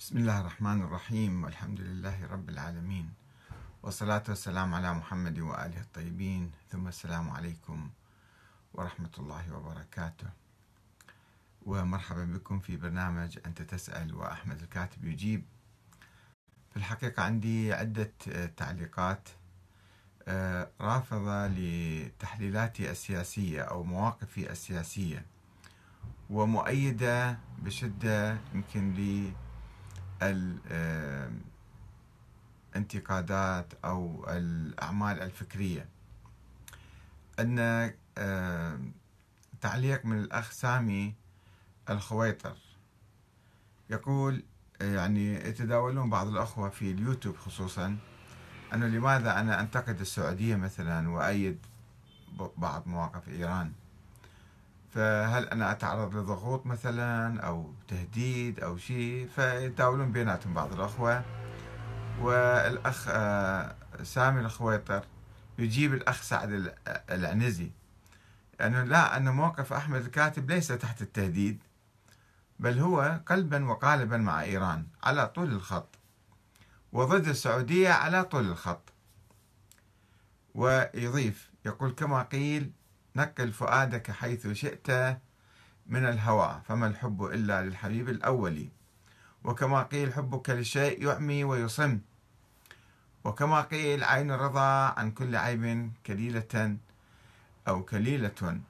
بسم الله الرحمن الرحيم والحمد لله رب العالمين والصلاة والسلام على محمد وآله الطيبين ثم السلام عليكم ورحمة الله وبركاته. ومرحبا بكم في برنامج أنت تسأل وأحمد الكاتب يجيب. في الحقيقة عندي عدة تعليقات. آه، رافضة لتحليلاتي السياسية أو مواقفي السياسية ومؤيدة بشدة يمكن لي الانتقادات أو الأعمال الفكرية. أن تعليق من الأخ سامي الخويطر. يقول يعني يتداولون بعض الأخوة في اليوتيوب خصوصا أنه لماذا أنا أنتقد السعودية مثلا وأيد بعض مواقف إيران؟ فهل أنا أتعرض لضغوط مثلا أو تهديد أو شيء؟ فيتداولون بيناتهم بعض الأخوة. والأخ آه، سامي الخويطر يجيب الأخ سعد العنزي. أنه لا أن موقف أحمد الكاتب ليس تحت التهديد بل هو قلبا وقالبا مع إيران على طول الخط وضد السعودية على طول الخط. ويضيف يقول كما قيل نقل فؤادك حيث شئت من الهوى فما الحب إلا للحبيب الأول. وكما قيل حبك للشيء يعمي ويصم. وكما قيل عين الرضا عن كل عيب كليلة أو كليلة.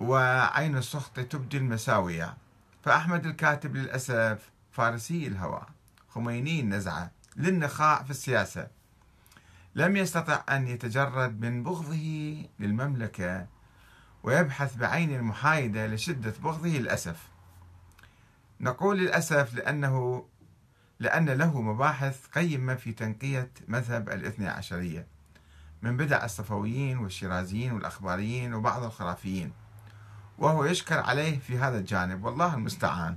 وعين السخط تبدي المساوية فأحمد الكاتب للأسف فارسي الهوى. خميني النزعة للنخاع في السياسة. لم يستطع أن يتجرد من بغضه للمملكة. ويبحث بعين المحايدة لشدة بغضه للأسف. نقول للأسف لأنه لأن له مباحث قيمة في تنقية مذهب الاثنى عشرية من بدع الصفويين والشيرازيين والأخباريين وبعض الخرافيين وهو يشكر عليه في هذا الجانب والله المستعان.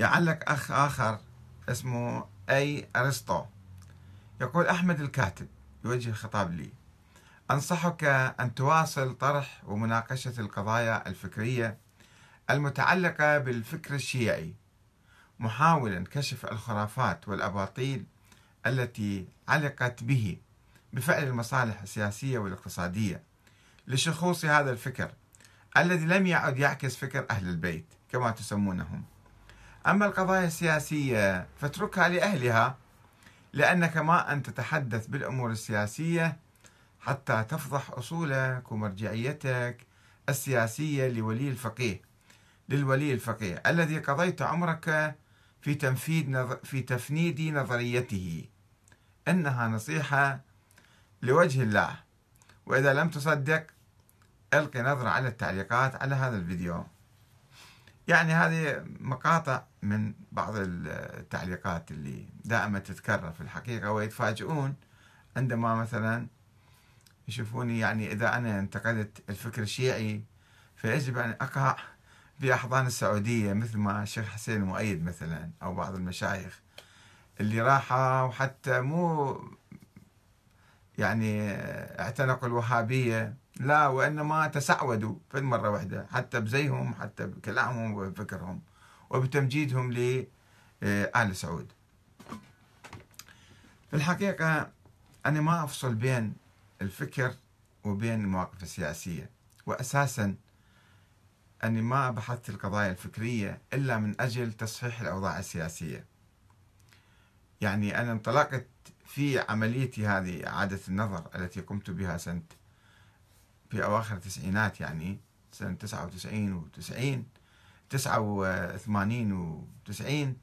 يعلق أخ آخر اسمه أي أرسطو. يقول أحمد الكاتب يوجه خطاب لي. أنصحك أن تواصل طرح ومناقشة القضايا الفكرية المتعلقة بالفكر الشيعي محاولا كشف الخرافات والأباطيل التي علقت به بفعل المصالح السياسية والاقتصادية لشخوص هذا الفكر الذي لم يعد يعكس فكر أهل البيت كما تسمونهم. أما القضايا السياسية فاتركها لأهلها لأنك ما أن تتحدث بالأمور السياسية حتى تفضح أصولك ومرجعيتك السياسية لولي الفقيه للولي الفقيه الذي قضيت عمرك في تنفيذ نظ... في تفنيد نظريته. إنها نصيحة لوجه الله. وإذا لم تصدق ألقي نظرة على التعليقات على هذا الفيديو. يعني هذه مقاطع من بعض التعليقات اللي دائما تتكرر في الحقيقة ويتفاجئون عندما مثلا يشوفوني يعني إذا أنا انتقدت الفكر الشيعي فيجب أن أقع في أحضان السعودية مثل ما الشيخ حسين المؤيد مثلا أو بعض المشايخ اللي راحوا وحتى مو يعني اعتنقوا الوهابية لا وإنما تسعودوا في المرة واحدة حتى بزيهم حتى بكلامهم وبفكرهم وبتمجيدهم لآل سعود. في الحقيقة أنا ما أفصل بين الفكر وبين المواقف السياسية. وأساسا أني ما بحثت القضايا الفكرية إلا من أجل تصحيح الأوضاع السياسية. يعني أنا انطلقت في عمليتي هذه إعادة النظر التي قمت بها سنة في أواخر التسعينات يعني سنة 99 و 90 89 و 90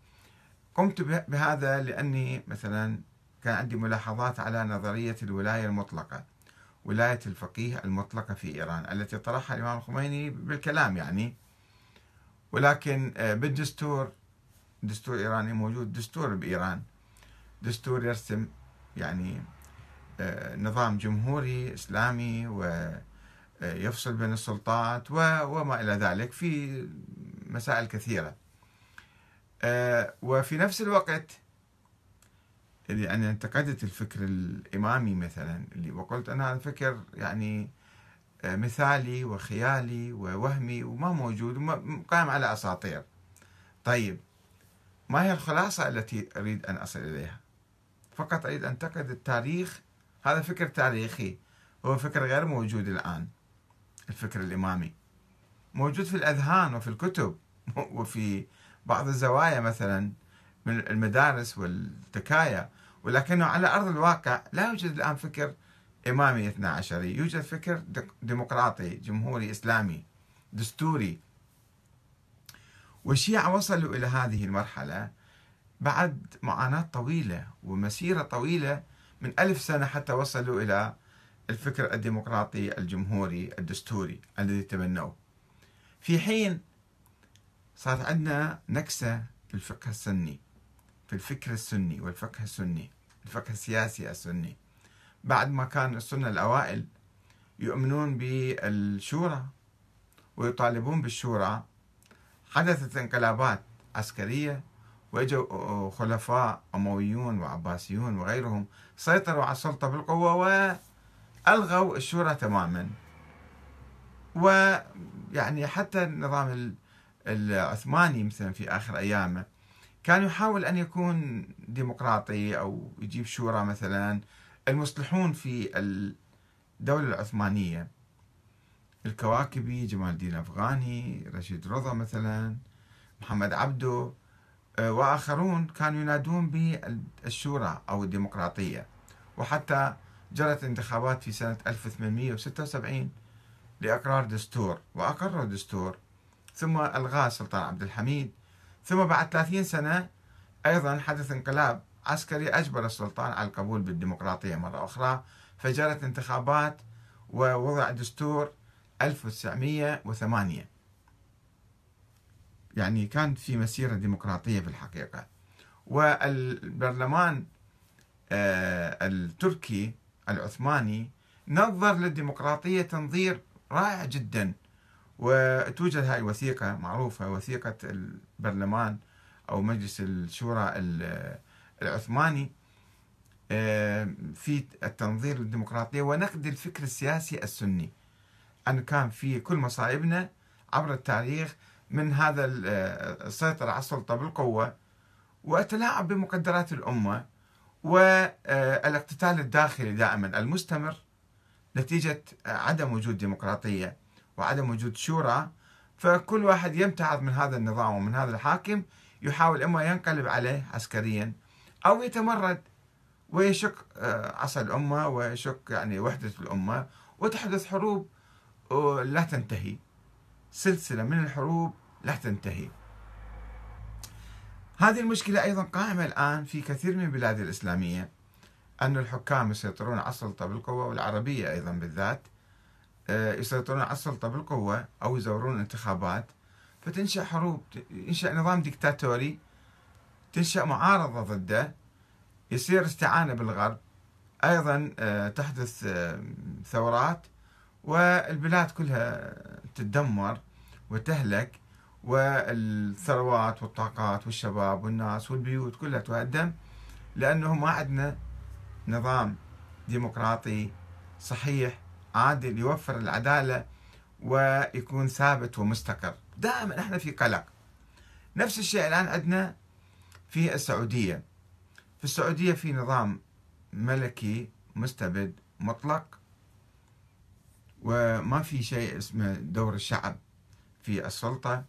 قمت بهذا لأني مثلا كان عندي ملاحظات على نظرية الولاية المطلقة ولاية الفقيه المطلقة في إيران التي طرحها الإمام الخميني بالكلام يعني. ولكن آه، بالدستور دستور إيراني موجود دستور بإيران. دستور يرسم يعني آه، نظام جمهوري إسلامي ويفصل آه، بين السلطات وما إلى ذلك في مسائل كثيرة. وفي نفس الوقت اللي أنا انتقدت الفكر الإمامي مثلا اللي وقلت أن هذا فكر يعني آه، مثالي وخيالي ووهمي وما موجود قائم على أساطير. طيب ما هي الخلاصة التي أريد أن أصل إليها؟ فقط أريد أن أنتقد التاريخ. هذا فكر تاريخي هو فكر غير موجود الآن الفكر الإمامي. موجود في الأذهان وفي الكتب وفي بعض الزوايا مثلا. من المدارس والتكايا ولكنه على أرض الواقع لا يوجد الآن فكر إمامي اثنا عشري يوجد فكر ديمقراطي جمهوري إسلامي دستوري. والشيعة وصلوا إلى هذه المرحلة بعد معاناة طويلة ومسيرة طويلة من ألف سنة حتى وصلوا إلى الفكر الديمقراطي الجمهوري الدستوري الذي تبنوه. في حين صارت عندنا نكسة في الفقه السني. في الفكر السني والفقه السني الفقه السياسي السني. بعد ما كان السنة الأوائل يؤمنون بالشورى ويطالبون بالشورى حدثت انقلابات عسكرية وإجوا خلفاء أمويون وعباسيون وغيرهم سيطروا على السلطة بالقوة وألغوا الشورى تماما. ويعني حتى النظام العثماني مثلا في آخر أيامه كان يحاول أن يكون ديمقراطي أو يجيب شورى مثلا المصلحون في الدولة العثمانية. الكواكبي جمال الدين الأفغاني رشيد رضا مثلا محمد عبده آه، وآخرون كانوا ينادون بالشورى أو الديمقراطية. وحتى جرت انتخابات في سنة 1876 لإقرار دستور وأقروا الدستور ثم ألغاه السلطان عبد الحميد ثم بعد 30 سنة أيضا حدث انقلاب عسكري أجبر السلطان على القبول بالديمقراطية مرة أخرى فجرت انتخابات ووضع دستور 1908 يعني كان في مسيرة ديمقراطية في الحقيقة. والبرلمان آه، التركي العثماني نظر للديمقراطية تنظير رائع جدا وتوجد هاي الوثيقة معروفة وثيقة البرلمان أو مجلس الشورى العثماني آه، في التنظير للديمقراطية ونقد الفكر السياسي السني. أن كان في كل مصائبنا عبر التاريخ من هذا آه، السيطرة على السلطة بالقوة والتلاعب بمقدرات الأمة والاقتتال الداخلي دائما المستمر نتيجة عدم وجود ديمقراطية وعدم وجود شورى فكل واحد يمتعض من هذا النظام ومن هذا الحاكم يحاول إما ينقلب عليه عسكريا أو يتمرد ويشك آه، عصا الأمة ويشك يعني وحدة الأمة وتحدث حروب لا تنتهي. سلسلة من الحروب لا تنتهي. هذه المشكلة أيضا قائمة الآن في كثير من البلاد الإسلامية أن الحكام يسيطرون على السلطة بالقوة والعربية أيضا بالذات. يسيطرون على السلطة بالقوة أو يزورون انتخابات فتنشأ حروب ينشأ نظام ديكتاتوري تنشأ معارضة ضده يصير استعانة بالغرب. أيضا آه، تحدث آه، ثورات والبلاد كلها تتدمر وتهلك والثروات والطاقات والشباب والناس والبيوت كلها تهدم لأنه ما عندنا نظام ديمقراطي صحيح عادل يوفر العدالة ويكون ثابت ومستقر. دائما إحنا في قلق. نفس الشيء الآن عندنا في السعودية. في السعودية في نظام ملكي مستبد مطلق وما في شيء اسمه دور الشعب في السلطة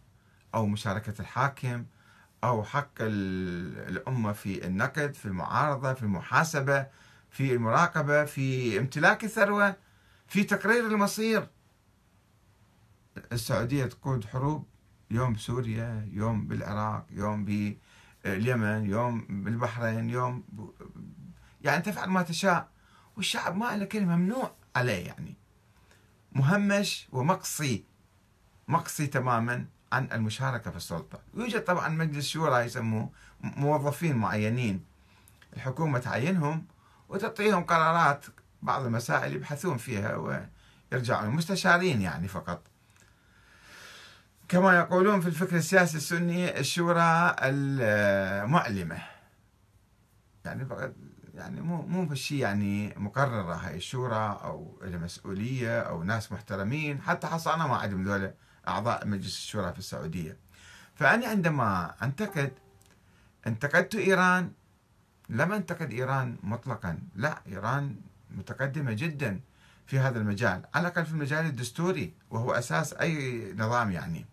أو مشاركة الحاكم أو حق الأمة في النقد في المعارضة في المحاسبة في المراقبة في امتلاك الثروة. في تقرير المصير. السعودية تقود حروب يوم بسوريا يوم بالعراق يوم باليمن يوم بالبحرين يوم يعني تفعل ما تشاء. والشعب ما له كلمة ممنوع عليه يعني. مهمش ومقصي مقصي تماما عن المشاركة في السلطة. يوجد طبعا مجلس شورى يسموه موظفين معينين. الحكومة تعينهم وتعطيهم قرارات بعض المسائل يبحثون فيها ويرجعون مستشارين يعني فقط. كما يقولون في الفكر السياسي السني الشورى المعلمة. يعني فقط يعني مو مو بالشيء يعني مقررة هاي الشورى أو مسؤولية أو ناس محترمين. حتى حصانة ما عندهم ذولا أعضاء مجلس الشورى في السعودية. فأنا عندما أنتقد انتقدت إيران. لم أنتقد إيران مطلقا. لا إيران متقدمة جدا في هذا المجال. على الأقل في المجال الدستوري وهو أساس أي نظام يعني.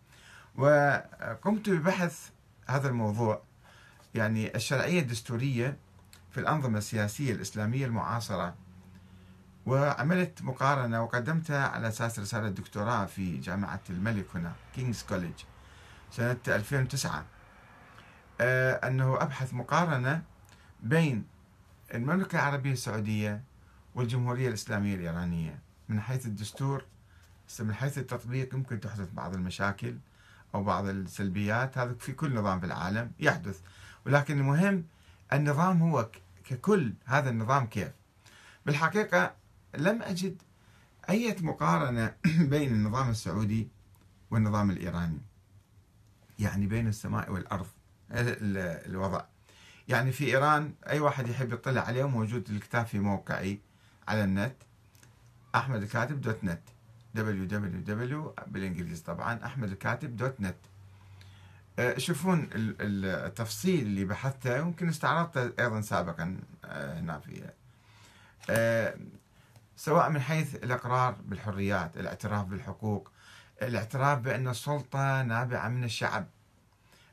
وقمت ببحث هذا الموضوع يعني الشرعية الدستورية في الأنظمة السياسية الإسلامية المعاصرة. وعملت مقارنة وقدمتها على أساس رسالة دكتوراه في جامعة الملك هنا King's College سنة 2009 آه، أنه أبحث مقارنة بين المملكة العربية السعودية والجمهورية الإسلامية الإيرانية. من حيث الدستور من حيث التطبيق يمكن تحدث بعض المشاكل أو بعض السلبيات. هذا في كل نظام في العالم يحدث. ولكن المهم النظام هو ككل هذا النظام كيف؟ بالحقيقة لم أجد أي مقارنة بين النظام السعودي والنظام الإيراني. يعني بين السماء والأرض الوضع. يعني في إيران أي واحد يحب يطلع عليه موجود الكتاب في موقعي. على النت أحمد الكاتب دوت نت. www بالإنجليزي طبعا أحمد الكاتب دوت نت. أه، شوفون التفصيل اللي بحثته يمكن استعرضته أيضا سابقا أه، هنا في أه، سواء من حيث الإقرار بالحريات الاعتراف بالحقوق الاعتراف بأن السلطة نابعة من الشعب.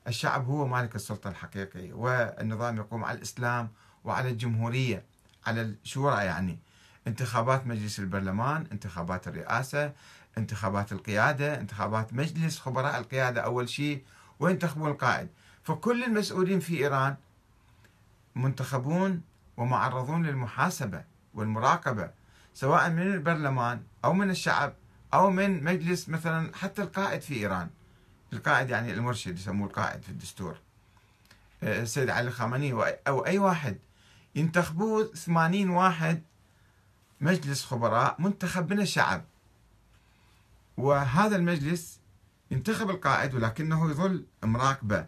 الشعب هو مالك السلطة الحقيقي والنظام يقوم على الإسلام وعلى الجمهورية على الشورى يعني. انتخابات مجلس البرلمان انتخابات الرئاسة انتخابات القيادة انتخابات مجلس خبراء القيادة أول شيء وينتخبون القائد. فكل المسؤولين في إيران منتخبون ومعرضون للمحاسبة والمراقبة سواء من البرلمان أو من الشعب أو من مجلس مثلا حتى القائد في إيران. القائد يعني المرشد يسموه القائد في الدستور. آه، السيد علي الخامنئي أو أي واحد. ينتخبوه 80 واحد مجلس خبراء منتخب من الشعب. وهذا المجلس ينتخب القائد ولكنه يظل مراقبة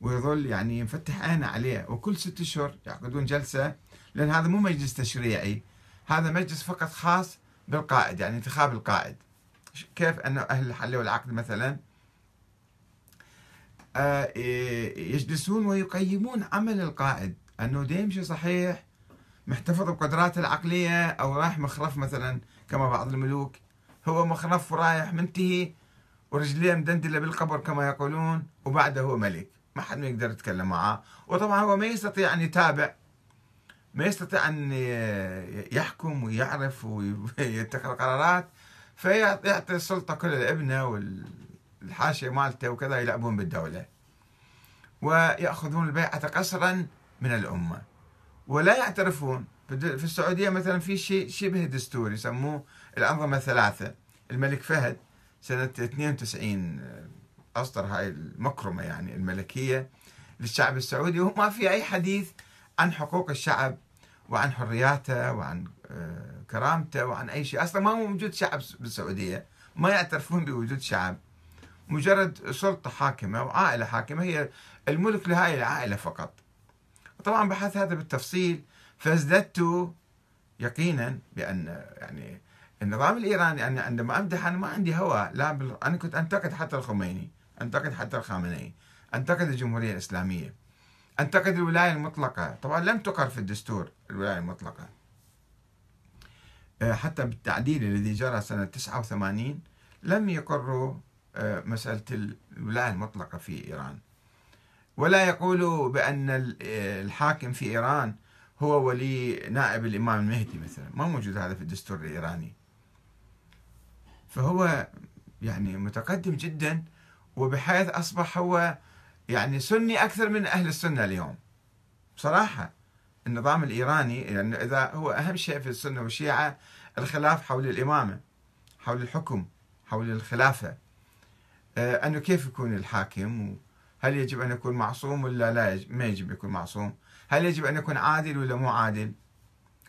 ويظل يعني مفتح عينه عليه وكل ست أشهر يعقدون جلسة لأن هذا مو مجلس تشريعي هذا مجلس فقط خاص بالقائد يعني انتخاب القائد. كيف أن أهل الحل والعقد مثلا آه، يجلسون ويقيمون عمل القائد. دا يمشي صحيح محتفظ بقدراته العقلية أو رايح مخرف مثلا كما بعض الملوك. هو مخرف ورايح منتهي ورجليه مدندلة بالقبر كما يقولون وبعده هو ملك. ما حد ما يقدر يتكلم معه وطبعا هو ما يستطيع أن يتابع ما يستطيع أن يحكم ويعرف ويتخذ قرارات فيعطي السلطة كلها لابنه والحاشية مالته وكذا يلعبون بالدولة. ويأخذون البيعة قسرا من الأمة. ولا يعترفون. في السعودية مثلا في شيء شبه دستوري يسموه الأنظمة الثلاثة. الملك فهد سنة 92 أصدر هاي المكرمة يعني الملكية للشعب السعودي وما في أي حديث عن حقوق الشعب وعن حرياته وعن آه، كرامته وعن أي شيء. أصلا ما هو موجود شعب بالسعودية. ما يعترفون بوجود شعب. مجرد سلطة حاكمة وعائلة حاكمة هي الملك لهاي العائلة فقط. طبعا بحث هذا بالتفصيل فازددت يقينا بأن يعني النظام الإيراني أنا عندما أمدح أنا ما عندي هوى لا بال... أنا كنت أنتقد حتى الخميني أنتقد حتى الخامنئي أنتقد الجمهورية الإسلامية أنتقد الولاية المطلقة. طبعا لم تقر في الدستور الولاية المطلقة. آه، حتى بالتعديل الذي جرى سنة 89 لم يقروا آه، مسألة الولاية المطلقة في إيران. ولا يقولوا بأن الحاكم في إيران هو ولي نائب الإمام المهدي مثلا. ما موجود هذا في الدستور الإيراني. فهو يعني متقدم جدا وبحيث أصبح هو يعني سني أكثر من أهل السنة اليوم. بصراحة النظام الإيراني يعني إذا هو أهم شيء في السنة والشيعة الخلاف حول الإمامة حول الحكم حول الخلافة. آه، أنه كيف يكون الحاكم؟ هل يجب أن يكون معصوم ولا لا يجب ما يجب يكون معصوم؟ هل يجب أن يكون عادل ولا مو عادل؟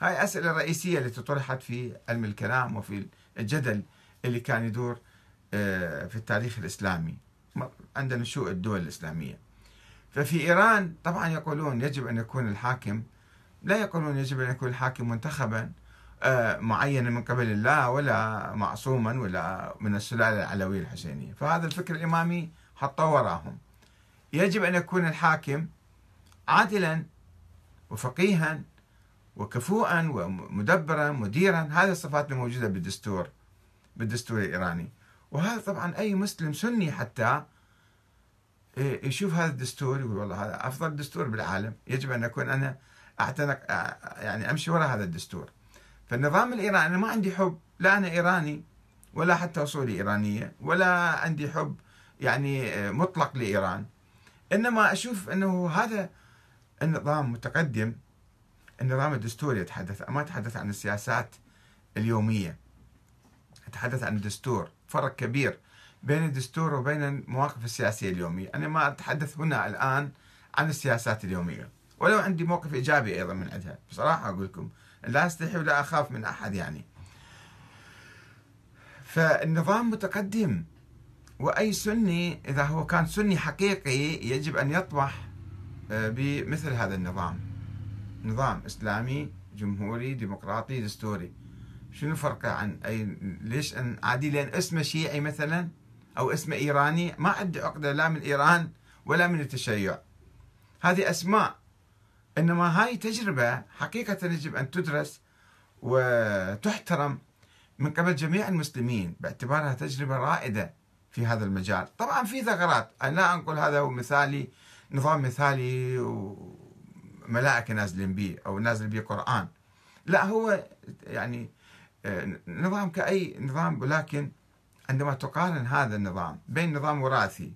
هاي أسئلة رئيسية التي طرحت في علم الكلام وفي الجدل اللي كان يدور آه، في التاريخ الإسلامي عندنا نشوء الدول الإسلامية. ففي إيران طبعا يقولون يجب أن يكون الحاكم لا يقولون يجب أن يكون الحاكم منتخبا آه، معينا من قبل الله ولا معصوما ولا من السلالة العلوية الحسينية. فهذا الفكر الإمامي حطوه وراهم. يجب أن يكون الحاكم عادلا وفقيها وكفوءا ومدبرا مديرا. هذه الصفات الموجودة بالدستور بالدستور الإيراني. وهذا طبعا أي مسلم سني حتى إيه، يشوف هذا الدستور يقول والله هذا أفضل دستور بالعالم. يجب أن أكون أنا أعتنق يعني أمشي وراء هذا الدستور. فالنظام الإيراني أنا ما عندي حب لا أنا إيراني ولا حتى أصولي إيرانية ولا عندي حب يعني مطلق لإيران. إنما أشوف أنه هذا النظام متقدم النظام الدستوري يتحدث ما أتحدث عن السياسات اليومية أتحدث عن الدستور فرق كبير بين الدستور وبين المواقف السياسية اليومية. أنا ما أتحدث هنا الآن عن السياسات اليومية ولو عندي موقف إيجابي أيضا من عندها. بصراحة أقول لكم لا أستحي ولا أخاف من أحد يعني. فالنظام متقدم. وأي سني إذا هو كان سني حقيقي يجب أن يطمح آه، بمثل هذا النظام. نظام إسلامي جمهوري ديمقراطي دستوري. شنو فرقه عن أي ليش أن عادي لأن اسمه شيعي مثلا أو اسمه إيراني؟ ما عندي عقدة لا من إيران ولا من التشيع. هذه أسماء. إنما هاي تجربة حقيقة يجب أن تدرس وتحترم من قبل جميع المسلمين باعتبارها تجربة رائدة. في هذا المجال. طبعا في ثغرات. أنا لا أنقل هذا هو مثالي نظام مثالي وملائكة نازلين به أو نازل به قرآن. لا هو يعني آه، نظام كأي نظام ولكن عندما تقارن هذا النظام بين نظام وراثي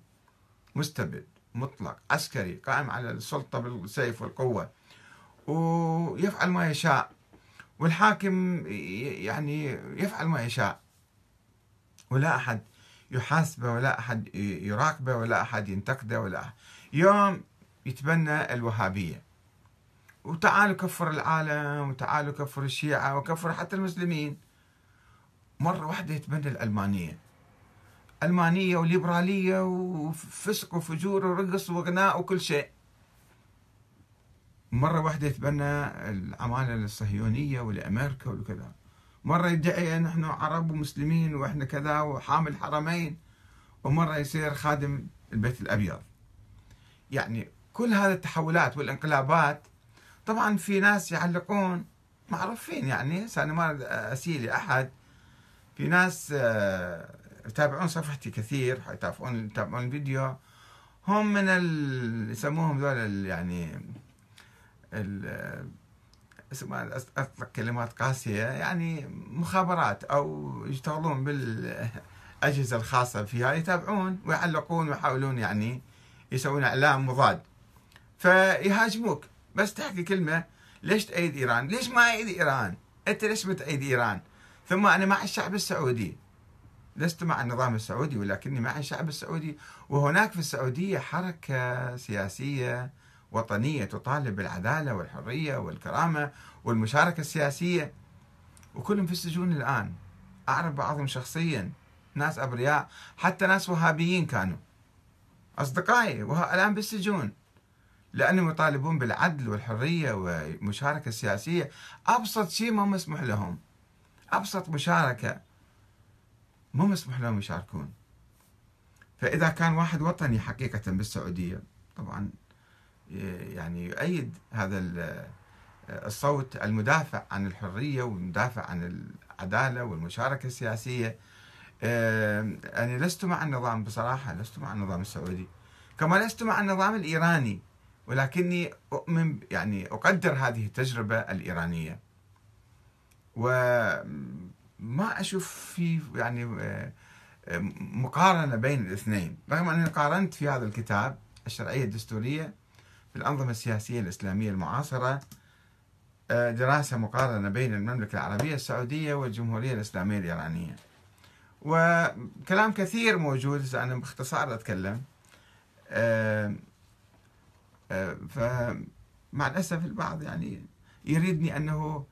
مستبد مطلق عسكري قائم على السلطة بالسيف والقوة ويفعل ما يشاء والحاكم يعني يفعل ما يشاء ولا أحد يحاسبه ولا أحد يراقبه ولا أحد ينتقده ولا أحد. يوم يتبنى الوهابية. وتعالوا كفر العالم وتعالوا كفر الشيعة وكفر حتى المسلمين. مرة واحدة يتبنى الألمانية. علمانية وليبرالية وفسق وفجور ورقص وغناء وكل شيء. مرة واحدة يتبنى العمالة الصهيونية ولأمريكا وكذا. مرة يدعي نحن عرب ومسلمين وإحنا كذا وحامل حرمين ومرة يصير خادم البيت الأبيض. يعني كل هذه التحولات والانقلابات طبعا في ناس يعلقون معروفين يعني أنا ما أسيلي أحد. في ناس آه، يتابعون صفحتي كثير يتابعون يتابعون الفيديو. هم من ال... يسموهم ذول يعني ال... اطلق كلمات قاسية يعني مخابرات أو يشتغلون بالأجهزة الخاصة فيها يتابعون ويعلقون ويحاولون يعني يسوون اعلام مضاد فيهاجموك بس تحكي كلمة ليش تأيد إيران؟ ليش ما أيد إيران؟ أنت ليش بتأيد إيران؟ ثم أنا مع الشعب السعودي لست مع النظام السعودي ولكني مع الشعب السعودي وهناك في السعودية حركة سياسية وطنية تطالب بالعدالة والحرية والكرامة والمشاركة السياسية. وكلهم في السجون الآن. أعرف بعضهم شخصيا ناس أبرياء حتى ناس وهابيين كانوا. أصدقائي الآن بالسجون لأنهم يطالبون بالعدل والحرية والمشاركة السياسية. أبسط شيء ما مسموح لهم. أبسط مشاركة مو مسموح لهم يشاركون. فإذا كان واحد وطني حقيقة بالسعودية طبعا يعني يؤيد هذا الصوت المدافع عن الحرية والمدافع عن العدالة والمشاركة السياسية. أنا لست مع النظام بصراحة لست مع النظام السعودي. كما لست مع النظام الإيراني ولكني أؤمن يعني أقدر هذه التجربة الإيرانية. وما أشوف في يعني آه، مقارنة بين الاثنين. رغم أني قارنت في هذا الكتاب الشرعية الدستورية الأنظمة السياسية الإسلامية المعاصرة آه، دراسة مقارنة بين المملكة العربية السعودية والجمهورية الإسلامية الإيرانية. وكلام كثير موجود أنا باختصار أتكلم. آه، فمع الأسف البعض يعني يريدني أنه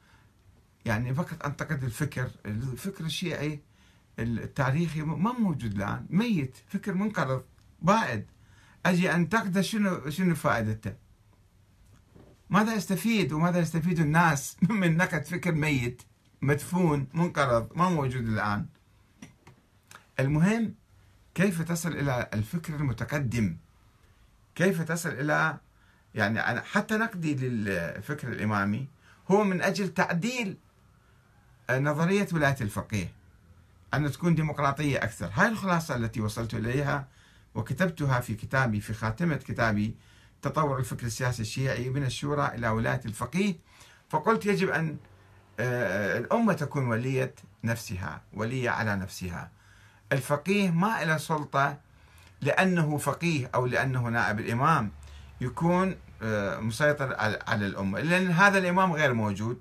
يعني فقط أنتقد الفكر. الفكر الشيعي التاريخي ما موجود الآن. ميت. فكر منقرض. بائد. أجي أنتقده شنو شنو فائدته؟ ماذا يستفيد وماذا يستفيد الناس من نقد فكر ميت مدفون منقرض ما موجود الآن؟ المهم كيف تصل إلى الفكر المتقدم؟ كيف تصل إلى يعني حتى نقدي للفكر الإمامي هو من أجل تعديل نظرية ولاية الفقيه أن تكون ديمقراطية أكثر. هاي الخلاصة التي وصلت إليها وكتبتها في كتابي في خاتمة كتابي تطور الفكر السياسي الشيعي من الشورى إلى ولاية الفقيه. فقلت يجب أن آه، الأمة تكون ولية نفسها ولية على نفسها. الفقيه ما له سلطة لأنه فقيه أو لأنه نائب الإمام. يكون آه، مسيطر على الأمة. لأن هذا الإمام غير موجود.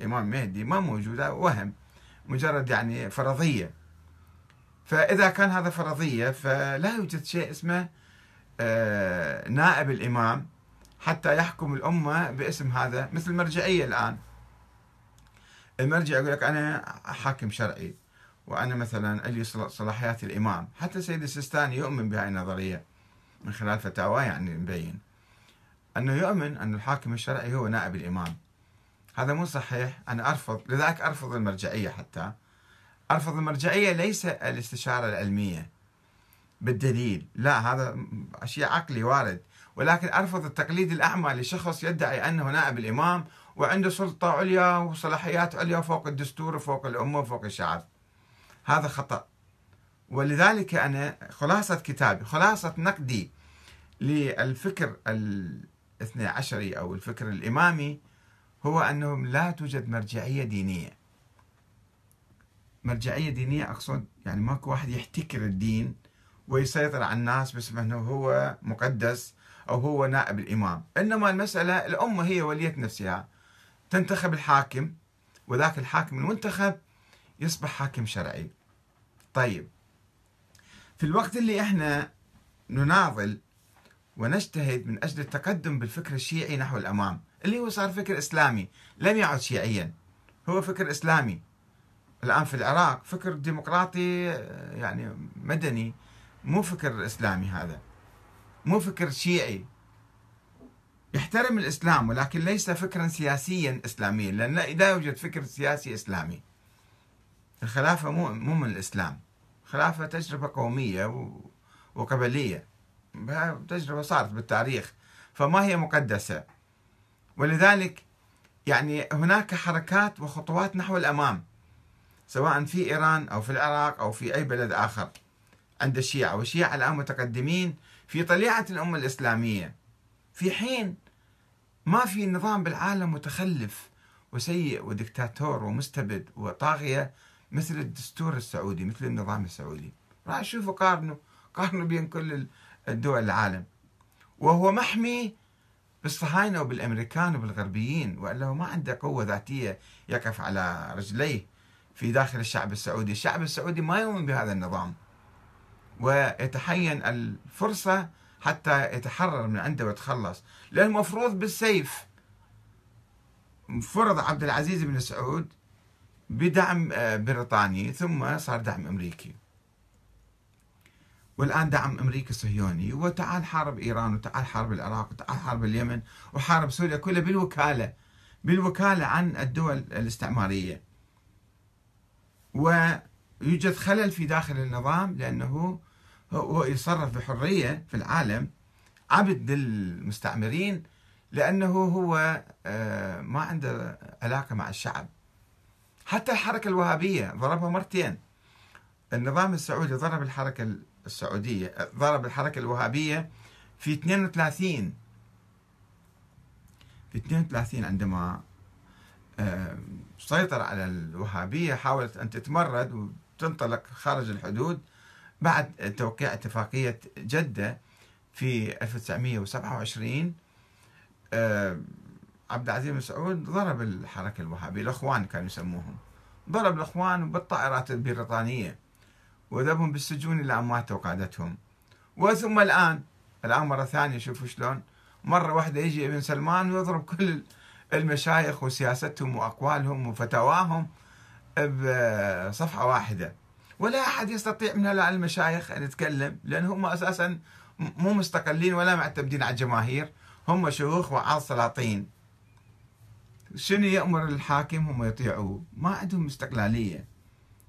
الإمام مهدي ما موجود وهم مجرد يعني فرضية. فإذا كان هذا فرضية فلا يوجد شيء اسمه آه، نائب الإمام حتى يحكم الأمة باسم هذا مثل المرجعية الآن. المرجع يقول لك أنا حاكم شرعي وأنا مثلا لي صلاحيات الإمام. حتى سيد السيستاني يؤمن بهذه النظرية من خلال فتاوى يعني مبين. أنه يؤمن أن الحاكم الشرعي هو نائب الإمام. هذا مو صحيح. أنا أرفض لذلك أرفض المرجعية حتى. أرفض المرجعية ليس الاستشارة العلمية. بالدليل. لا هذا شيء عقلي وارد. ولكن أرفض التقليد الأعمى لشخص يدعي أنه نائب الإمام وعنده سلطة عليا وصلاحيات عليا فوق الدستور وفوق الأمة وفوق الشعب. هذا خطأ. ولذلك أنا خلاصة كتابي خلاصة نقدي للفكر الاثنى عشري أو الفكر الإمامي هو أنه لا توجد مرجعية دينية. مرجعية دينية أقصد يعني ماكو واحد يحتكر الدين ويسيطر على الناس باسم أنه هو مقدس أو هو نائب الإمام. إنما المسألة الأمة هي ولية نفسها. تنتخب الحاكم وذاك الحاكم المنتخب يصبح حاكم شرعي. طيب في الوقت اللي إحنا نناضل ونجتهد من أجل التقدم بالفكر الشيعي نحو الأمام اللي هو صار فكر إسلامي لم يعد شيعيا هو فكر إسلامي. الآن في العراق فكر ديمقراطي يعني مدني مو فكر إسلامي هذا. مو فكر شيعي. يحترم الإسلام ولكن ليس فكرا سياسيا إسلاميا لأن لا يوجد فكر سياسي إسلامي. الخلافة مو مو من الإسلام. خلافة تجربة قومية وقبلية. تجربة صارت بالتاريخ. فما هي مقدسة. ولذلك يعني هناك حركات وخطوات نحو الأمام. سواء في إيران أو في العراق أو في أي بلد آخر عند الشيعة. والشيعة الآن متقدمين في طليعة الأمة الإسلامية. في حين ما في نظام بالعالم متخلف وسيء ودكتاتور ومستبد وطاغية مثل الدستور السعودي مثل النظام السعودي. راح شوفوا قارنوا قارنوا بين كل الدول العالم. وهو محمي بالصهاينة وبالأمريكان وبالغربيين وإلا هو ما عنده قوة ذاتية يقف على رجليه. في داخل الشعب السعودي. الشعب السعودي ما يؤمن بهذا النظام ويتحين الفرصة حتى يتحرر من عنده ويتخلص. لأن المفروض بالسيف فرض عبد العزيز بن سعود بدعم آه، بريطاني ثم صار دعم أمريكي. والآن دعم أمريكي صهيوني وتعال حارب إيران وتعال حارب العراق وتعال حارب اليمن وحارب سوريا كلها بالوكالة بالوكالة عن الدول الاستعمارية. ويوجد خلل في داخل النظام لأنه هو يتصرف بحرية في العالم عبد للمستعمرين لأنه هو آه، ما عنده علاقة مع الشعب. حتى الحركة الوهابية ضربها مرتين. النظام السعودي ضرب الحركة السعودية ضرب الحركة الوهابية في 32 في 32 عندما آه، سيطر على الوهابية حاولت أن تتمرد وتنطلق خارج الحدود بعد توقيع اتفاقية جدة في 1927 آه، عبد العزيز بن سعود ضرب الحركة الوهابية الأخوان كانوا يسموهم. ضرب الأخوان بالطائرات البريطانية وذبهم بالسجون إلى أن ماتوا قادتهم وثم الآن الآن مرة ثانية شوفوا شلون. مرة واحدة يجي ابن سلمان ويضرب كل المشايخ وسياستهم وأقوالهم وفتاواهم بصفحة واحدة. ولا أحد يستطيع من هؤلاء المشايخ أن يتكلم لأن هم أساسا مو مستقلين ولا معتمدين على الجماهير هم شيوخ وعاظ سلاطين. شنو يأمر الحاكم؟ هم يطيعوه. ما عندهم استقلالية.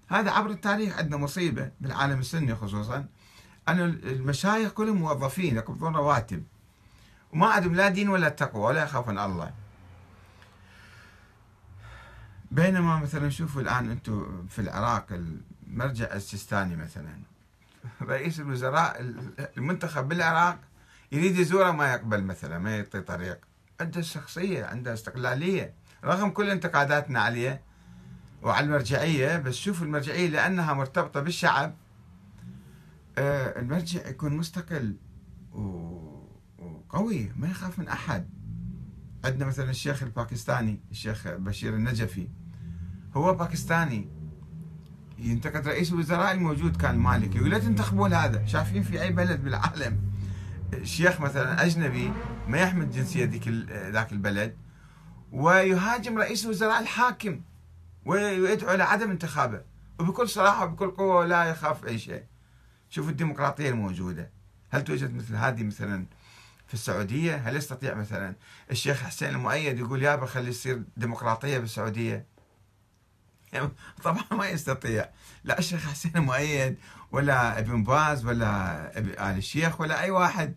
هذا عبر التاريخ عندنا مصيبة بالعالم السني خصوصا أن المشايخ كلهم موظفين يقبضون رواتب. وما عندهم لا دين ولا تقوى ولا يخافون الله. بينما مثلا شوفوا الآن أنتم في العراق المرجع السيستاني مثلا. رئيس الوزراء المنتخب بالعراق يريد يزوره ما يقبل مثلا ما يعطي طريق. عنده شخصية عنده استقلالية رغم كل انتقاداتنا عليه وعلى المرجعية بس شوف المرجعية لأنها مرتبطة بالشعب. آه، المرجع يكون مستقل وقوي ما يخاف من أحد. عندنا مثلا الشيخ الباكستاني الشيخ بشير النجفي. هو باكستاني. ينتقد رئيس الوزراء الموجود كان مالكي ولا تنتخبون هذا شايفين في أي بلد بالعالم. شيخ مثلا أجنبي ما يحمل جنسية ذيك ذاك البلد. ويهاجم رئيس الوزراء الحاكم. ويدعو لعدم انتخابه. وبكل صراحة وبكل قوة لا يخاف أي شيء. شوف الديمقراطية الموجودة. هل توجد مثل هذه مثلا في السعودية؟ هل يستطيع مثلا الشيخ حسين المؤيد يقول يابا خلي يصير ديمقراطية بالسعودية؟ طبعا ما يستطيع. لا الشيخ حسين المؤيد ولا ابن باز ولا آل الشيخ ولا أي واحد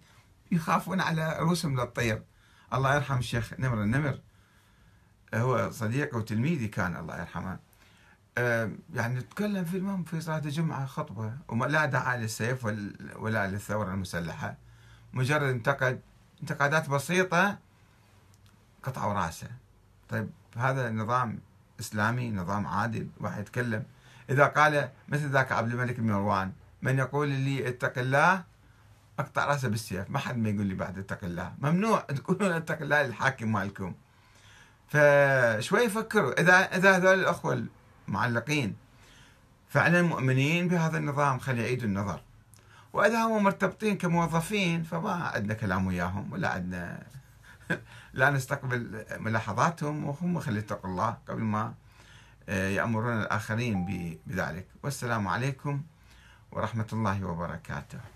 يخافون على رؤوسهم للطير الله يرحم الشيخ نمر النمر. هو صديقه وتلميذي كان الله يرحمه. يعني تكلم في المهم في صلاة الجمعة خطبة ولا دعا للسيف ولا للثورة المسلحة. مجرد انتقد انتقادات بسيطة قطعوا رأسه. طيب هذا نظام إسلامي نظام عادل واحد يتكلم. إذا قال مثل ذاك عبد الملك بن مروان من يقول لي اتق الله أقطع رأسه بالسيف. ما حد ما يقول لي بعد اتق الله. ممنوع. تقولون اتق الله للحاكم مالكم. فشوي فكروا إذا إذا هذول الأخوة المعلقين فعلا مؤمنين بهذا النظام خلي يعيدوا النظر. وإذا هم مرتبطين كموظفين فما عندنا كلام وياهم ولا عندنا لا نستقبل ملاحظاتهم وهم خلي يتقوا الله قبل ما آه، يأمرون الآخرين بذلك. والسلام عليكم ورحمة الله وبركاته.